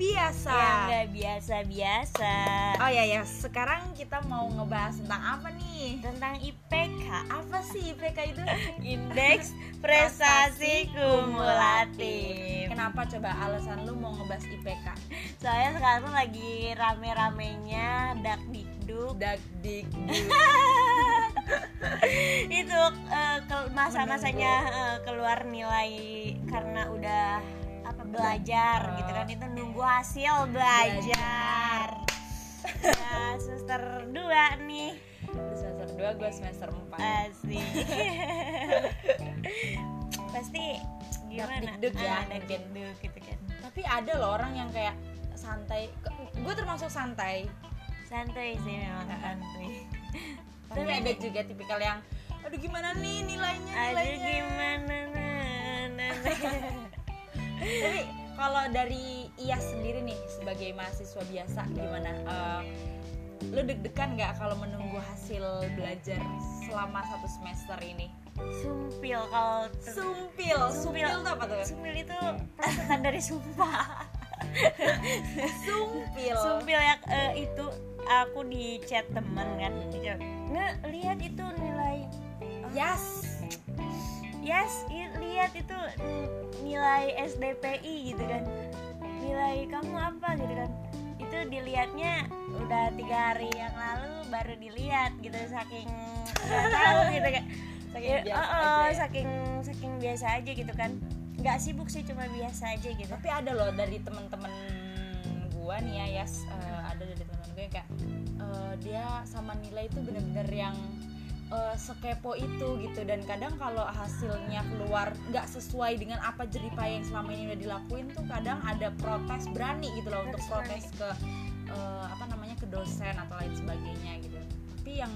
biasa. yang nggak biasa-biasa Oh ya ya, sekarang kita mau ngebahas tentang apa nih? tentang IPK Apa sih IPK itu? Indeks Prestasi Kumulatif Kenapa coba alasan lu mau ngebahas IPK? Soalnya sekarang tuh lagi rame-ramenya dak dikduk Dak dik itu eh, ke- masa-masanya eh, keluar nilai karena udah belajar Oh. gitu kan. Itu nunggu hasil belajar. Ya semester 2 nih. Semester 2 gue semester 4 asik. Pasti gimana? Dakdikduk ya, Ah, mungkin. dakdikduk gitu kan. Tapi ada loh orang yang kayak santai. Gue termasuk santai. Santai sih memang Ah, ah. santai. Tapi ada juga tipikal yang Aduh gimana nih nilainya aduh nilainya? gimana? Nah, nah, nah. Tapi kalau dari Iya sendiri nih sebagai mahasiswa biasa gimana? Eh, lu deg-degan nggak kalau menunggu hasil belajar selama satu semester ini? sumpil kalau Sumpil, sumpil, Sumpil. tuh apa tuh? sumpil itu perasaan dari sumpah Sumpil. sumpil ya eh, itu aku di chat temen kan chat, nggak lihat itu nilai Yes. yes lihat itu nilai SDPI gitu kan. Nilai kamu apa gitu kan. Itu dilihatnya udah tiga hari yang lalu baru dilihat gitu saking nggak tahu gitu kan. Saking Ya, biasa oh, aja ya. saking saking biasa aja gitu kan. Nggak sibuk sih cuma biasa aja gitu. Tapi ada loh dari temen-temen gua nih ya, Yas, eh, ada dari temen-temen gue yang kayak eh, dia sama nilai itu bener-bener yang eh, sekepo itu gitu. Dan kadang kalau hasilnya keluar nggak sesuai dengan apa jeripaya yang selama ini udah dilakuin tuh kadang ada protes berani gitu loh untuk protes ke eh, apa namanya ke dosen atau lain sebagainya gitu. Tapi yang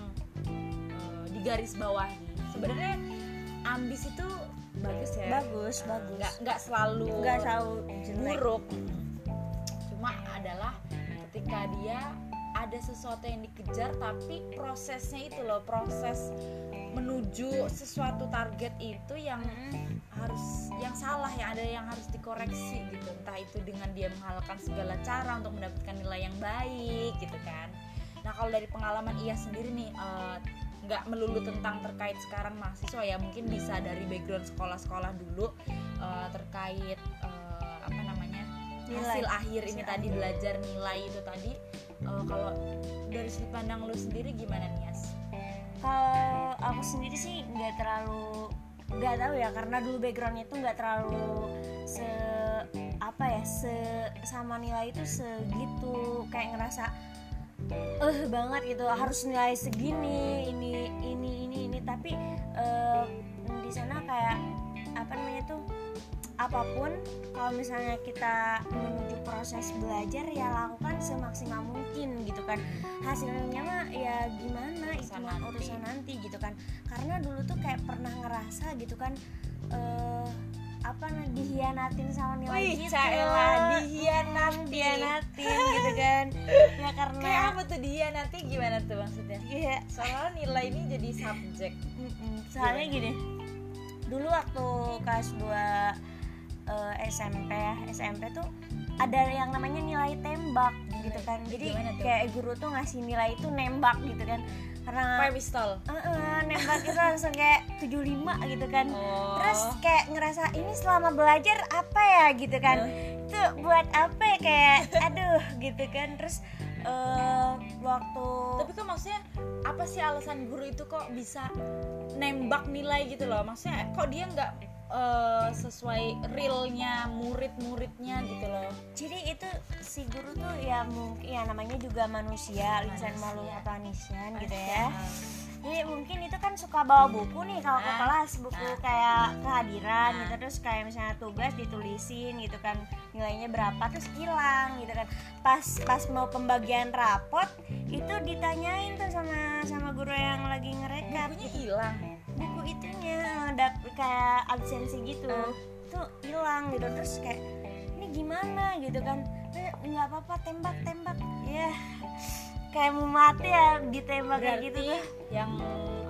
eh, di garis bawahi sebenarnya ambis itu bagus ya. Bagus Eh, bagus. nggak nggak selalu nggak selalu jelek. buruk. Cuma adalah ketika dia ada sesuatu yang dikejar tapi prosesnya itu loh proses menuju sesuatu target itu yang Mm-mm. harus yang salah yang ada yang harus dikoreksi gitu entah itu dengan dia menghalalkan segala cara untuk mendapatkan nilai yang baik gitu kan nah kalau dari pengalaman ia sendiri nih eh, nggak melulu tentang terkait sekarang mahasiswa ya mungkin bisa dari background sekolah-sekolah dulu eh, terkait eh, apa namanya Nilai. hasil akhir ini Hasil tadi belajar nilai itu tadi eh, kalau dari sudut pandang lu sendiri gimana nih Yas? kalau aku sendiri sih nggak terlalu nggak tahu ya karena dulu backgroundnya tuh nggak terlalu se apa ya se sama nilai itu segitu kayak ngerasa eh banget gitu harus nilai segini ini ini ini ini tapi eh, di sana kayak apa namanya tuh apa pun kalau misalnya kita menuju proses belajar ya lakukan semaksimal mungkin gitu kan hasilnya mah ya gimana itu Urusan mah nanti. urusan nanti gitu kan karena dulu tuh kayak pernah ngerasa gitu kan eh apa nah dihianatin sama nilai Wih, gitu Caela, dihianatin. dihianatin gitu kan ya karena Kayak apa tuh dia nanti gimana tuh maksudnya? Iya, Soalnya nilai ini jadi subjek. Soalnya gini dulu waktu kelas 2 eh, SMP ya. SMP tuh ada yang namanya nilai tembak gitu kan. Jadi kayak guru tuh ngasih nilai itu nembak gitu kan. Karena Kayak pistol. eh, eh, nembak itu langsung kayak 75 gitu kan. Oh. terus kayak ngerasa ini selama belajar apa ya? gitu kan. Oh. itu buat apa ya? Kayak aduh gitu kan. Terus eh, waktu Tapi kan maksudnya apa sih alasan guru itu kok bisa nembak nilai gitu loh? Maksudnya kok dia nggak eh, sesuai realnya murid-muridnya gitu loh? jadi itu si guru tuh ya mungkin ya namanya juga manusia lisan malu kata nisan gitu ya jadi mungkin itu kan suka bawa buku nih kalau ke Ah. kelas buku Ah. kayak kehadiran Ah. gitu terus kayak misalnya tugas ditulisin gitu kan nilainya berapa terus hilang gitu kan pas pas mau pembagian rapot itu ditanyain tuh sama sama guru yang lagi ngerekap Bukunya hilang. Buku itunya dap kayak absensi gitu. Ah. tuh hilang gitu terus kayak ini gimana? gitu kan. "Eh, nggak apa-apa tembak tembak. Ya kayak mau mati ya ditembak kayak gitu tuh yang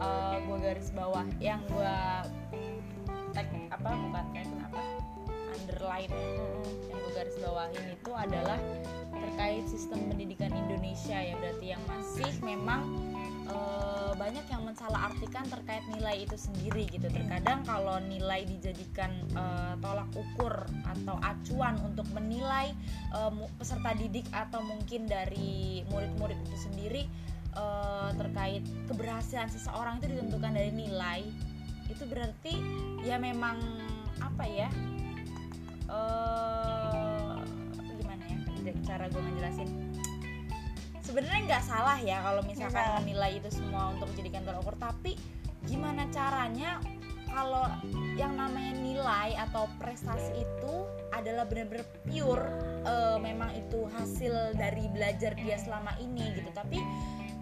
eh, gua garis bawah, yang gua tag apa bukan tag apa? underline yang gue garis bawahin itu adalah terkait sistem pendidikan Indonesia ya. Berarti yang masih memang uh, mensalahartikan terkait nilai itu sendiri gitu. Terkadang kalau nilai dijadikan uh, tolak ukur atau acuan untuk menilai uh, peserta didik atau mungkin dari murid-murid itu sendiri uh, terkait keberhasilan seseorang itu ditentukan dari nilai itu berarti ya memang apa ya uh, gimana ya cara gue ngejelasin sebenarnya nggak salah ya kalau misalkan ya. menilai itu semua untuk menjadikan tolak ukur tapi gimana caranya kalau yang namanya nilai atau prestasi itu adalah benar-benar pure uh, memang itu hasil dari belajar dia selama ini gitu tapi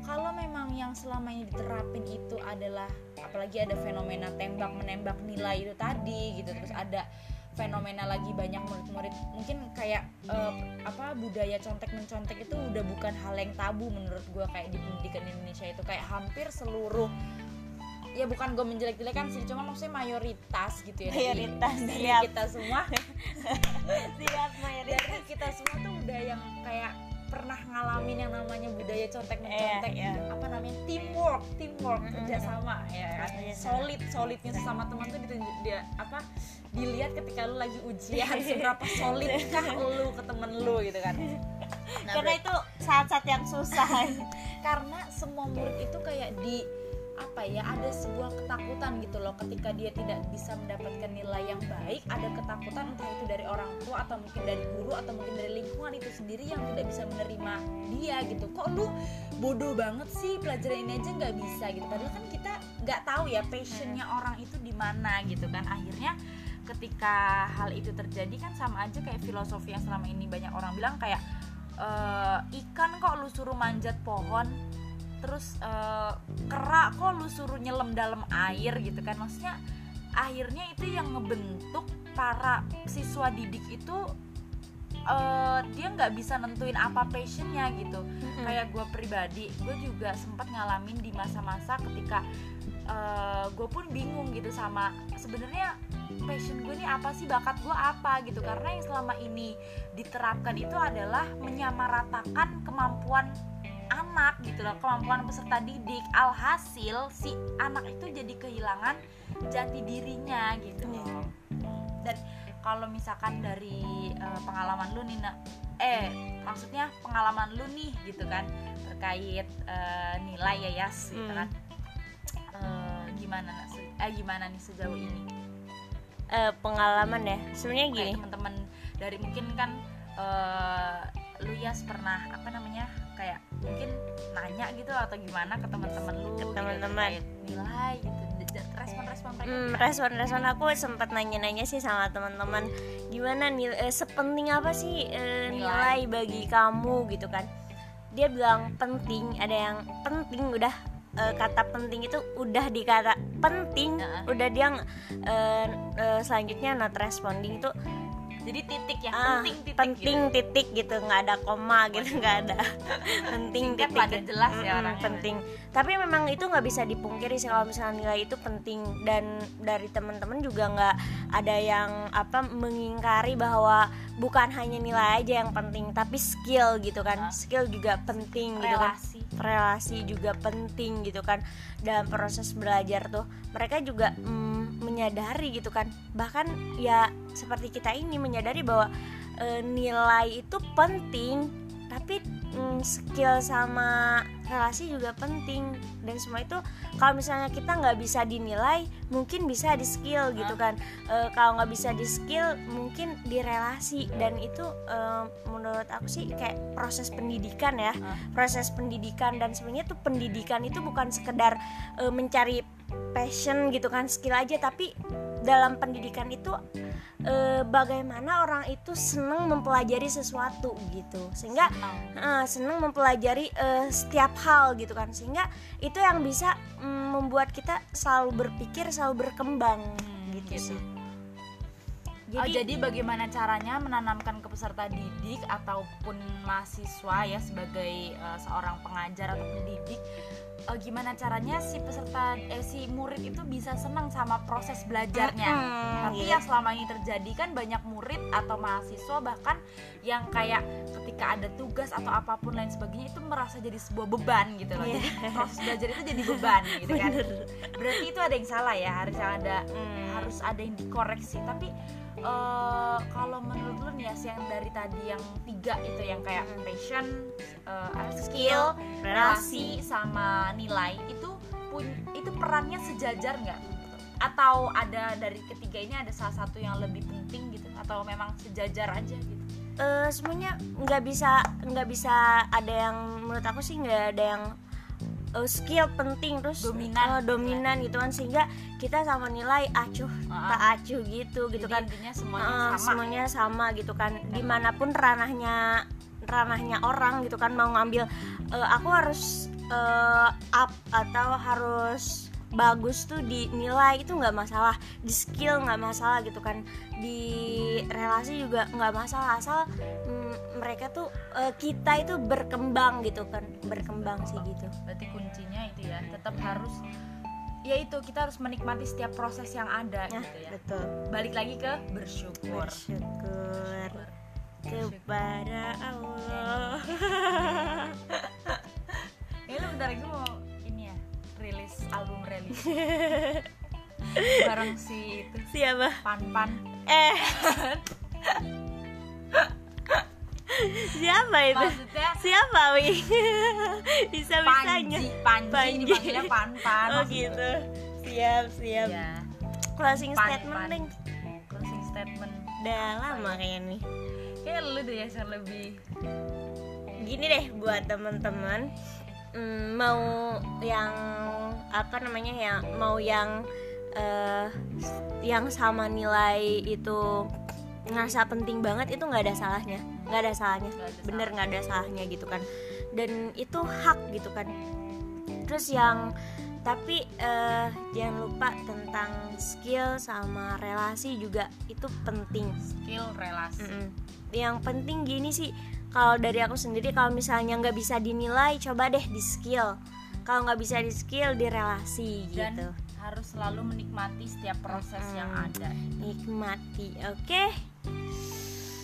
kalau memang yang selama ini diterapin itu adalah apalagi ada fenomena tembak menembak nilai itu tadi gitu terus ada fenomena lagi banyak murid-murid mungkin kayak uh, apa budaya contek mencontek itu udah bukan hal yang tabu menurut gue kayak di pendidikan Indonesia itu. Kayak hampir seluruh ya bukan gue menjelek-jelekan sih cuma maksudnya mayoritas gitu ya. Mayoritas dari, dari kita semua. Siap mayoritas. Dari kita semua tuh udah yang kayak pernah ngalamin yang namanya budaya contek mencontek. yeah, yeah. apa namanya? Teamwork teamwork. Mm-hmm. kerjasama ya kan? Solid solidnya sesama teman tuh ditunjuk dia apa dilihat ketika lu lagi ujian seberapa solid kah lu ke temen lu gitu kan. Nah, karena itu saat-saat yang susah. Karena semua murid itu kayak di apa ya ada sebuah ketakutan gitu loh ketika dia tidak bisa mendapatkan nilai yang baik ada ketakutan entah itu dari orang tua atau mungkin dari guru atau mungkin dari lingkungan itu sendiri yang tidak bisa menerima dia gitu. Kok lu bodoh banget sih pelajaran ini aja nggak bisa gitu. Padahal kan kita nggak tahu ya passionnya orang itu di mana gitu kan. Akhirnya ketika hal itu terjadi kan sama aja kayak filosofi yang selama ini banyak orang bilang kayak e, ikan kok lu suruh manjat pohon terus uh, kerak kok lu suruh nyelam dalam air gitu kan? Maksudnya akhirnya itu yang ngebentuk para siswa didik itu uh, dia nggak bisa nentuin apa passionnya gitu. Mm-hmm. kayak gue pribadi gue juga sempat ngalamin di masa-masa ketika uh, gue pun bingung gitu sama sebenarnya passion gue ini apa sih bakat gue apa gitu. Karena yang selama ini diterapkan itu adalah menyamaratakan kemampuan anak gitu loh kemampuan peserta didik. Alhasil si anak itu jadi kehilangan jati dirinya gitu. Loh dan kalau misalkan dari uh, pengalaman lu Nina eh maksudnya pengalaman lu nih gitu kan terkait uh, nilai ya Yas gitu hmm. kan. Uh, gimana eh gimana nih sejauh ini? Uh, pengalaman ya? Sebenarnya gini. teman-teman dari mungkin kan uh, lu Yas pernah apa namanya mungkin nanya gitu atau gimana ke teman-teman lu ke gitu, teman-teman. Gitu, nilai gitu respon-respon mereka. Hmm, respon-respon aku sempat nanya-nanya sih sama teman-teman gimana nilai eh, sepenting apa sih eh, nilai. nilai bagi kamu? Gitu kan. Dia bilang penting ada yang penting udah uh, kata penting itu udah dikata penting uh udah dia uh, uh, selanjutnya not responding itu jadi titik ya ah, penting titik penting gitu. titik gitu nggak ada koma gitu nggak ada. Penting Singkat titik gitu. jelas ya orangnya. penting. Tapi memang itu nggak bisa dipungkiri sih kalau misalnya nilai itu penting. Dan dari teman-teman juga nggak ada yang apa mengingkari bahwa bukan hanya nilai aja yang penting tapi skill gitu kan. Skill juga penting relasi. gitu kan. Relasi. Juga penting gitu kan. Dalam proses belajar tuh mereka juga mm, menyadari gitu kan. Bahkan ya seperti kita ini menyadari bahwa e, nilai itu penting tapi mm, skill sama relasi juga penting. Dan semua itu kalau misalnya kita nggak bisa dinilai mungkin bisa di skill gitu kan. E, kalau nggak bisa di skill mungkin di relasi dan itu e, menurut aku sih kayak proses pendidikan ya. Proses pendidikan dan sebenarnya tuh pendidikan itu bukan sekedar e, mencari passion gitu kan skill aja. Tapi dalam pendidikan itu e, bagaimana orang itu senang mempelajari sesuatu gitu. Sehingga e, senang mempelajari e, setiap hal gitu kan. Sehingga itu yang bisa mm, membuat kita selalu berpikir selalu berkembang hmm, gitu, gitu. sih. Jadi, oh, jadi bagaimana caranya menanamkan ke peserta didik ataupun mahasiswa ya sebagai uh, seorang pengajar atau pendidik eh, gimana caranya si peserta eh, si murid itu bisa senang sama proses belajarnya Mm-mm, tapi iya. yang selama ini terjadi kan banyak murid atau mahasiswa bahkan yang kayak ketika ada tugas atau apa pun lain sebagainya itu merasa jadi sebuah beban gitu loh Iya. jadi proses belajar itu jadi beban gitu kan Bener. berarti itu ada yang salah ya harus ada Hmm. harus ada yang dikoreksi tapi eh, kalau menurut lu nih ya yang dari tadi yang tiga itu yang kayak Hmm. passion eh, skill relasi sama nilai itu pun itu perannya sejajar nggak? Atau ada dari ketiga ini ada salah satu yang lebih penting gitu? Atau memang sejajar aja gitu? Eh, semuanya nggak bisa nggak bisa ada yang menurut aku sih nggak ada yang eh, skill penting terus Dominan. eh, dominan gitu kan sehingga kita sama nilai acuh Ah. tak acuh gitu gitu kan. intinya semuanya Eh, sama semuanya sama gitu kan. Di mana pun ranahnya ranahnya orang gitu kan mau ngambil eh, aku harus eh, up atau harus bagus tuh di nilai itu nggak masalah. Di skill nggak masalah gitu kan. Di relasi juga nggak masalah asal mm, mereka tuh eh, kita itu berkembang gitu kan. Berkembang sih gitu. Berarti kuncinya itu ya tetap harus ya itu kita harus menikmati setiap proses yang ada nah gitu ya. betul. Balik lagi ke bersyukur. Bersyukur kepada Allah ya lu bentar lagi mau ini ya rilis album rilis. Bareng si itu siapa? Pan pan eh. Siapa itu? Maksudnya siapa wi? Bisa bisanya Panji Panji, Panji. pan pan oh gitu. Siap siap. Ya closing Pan- statement pan. ding closing statement. Udah lama kayaknya nih. Kayak lu deh yang lebih gini deh buat teman-teman mm, mau yang apa namanya ya mau yang eh, yang sama nilai itu ngerasa penting banget itu nggak ada salahnya. Nggak ada salahnya. Ada bener nggak ada salahnya gitu kan. Dan itu hak gitu kan. Terus yang tapi eh, jangan lupa tentang skill sama relasi juga itu penting. Skill relasi. Mm-mm. yang penting gini sih kalau dari aku sendiri kalau misalnya nggak bisa dinilai coba deh di skill kalau nggak bisa di skill di relasi dan gitu harus selalu menikmati setiap proses Mm-mm. yang ada nikmati oke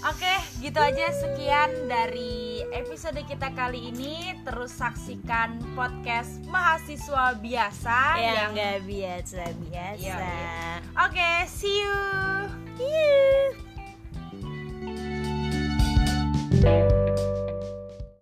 Oke, gitu aja sekian dari episode kita kali ini. Terus saksikan podcast mahasiswa biasa yang nggak biasa biasa Oke, see you. Yuh.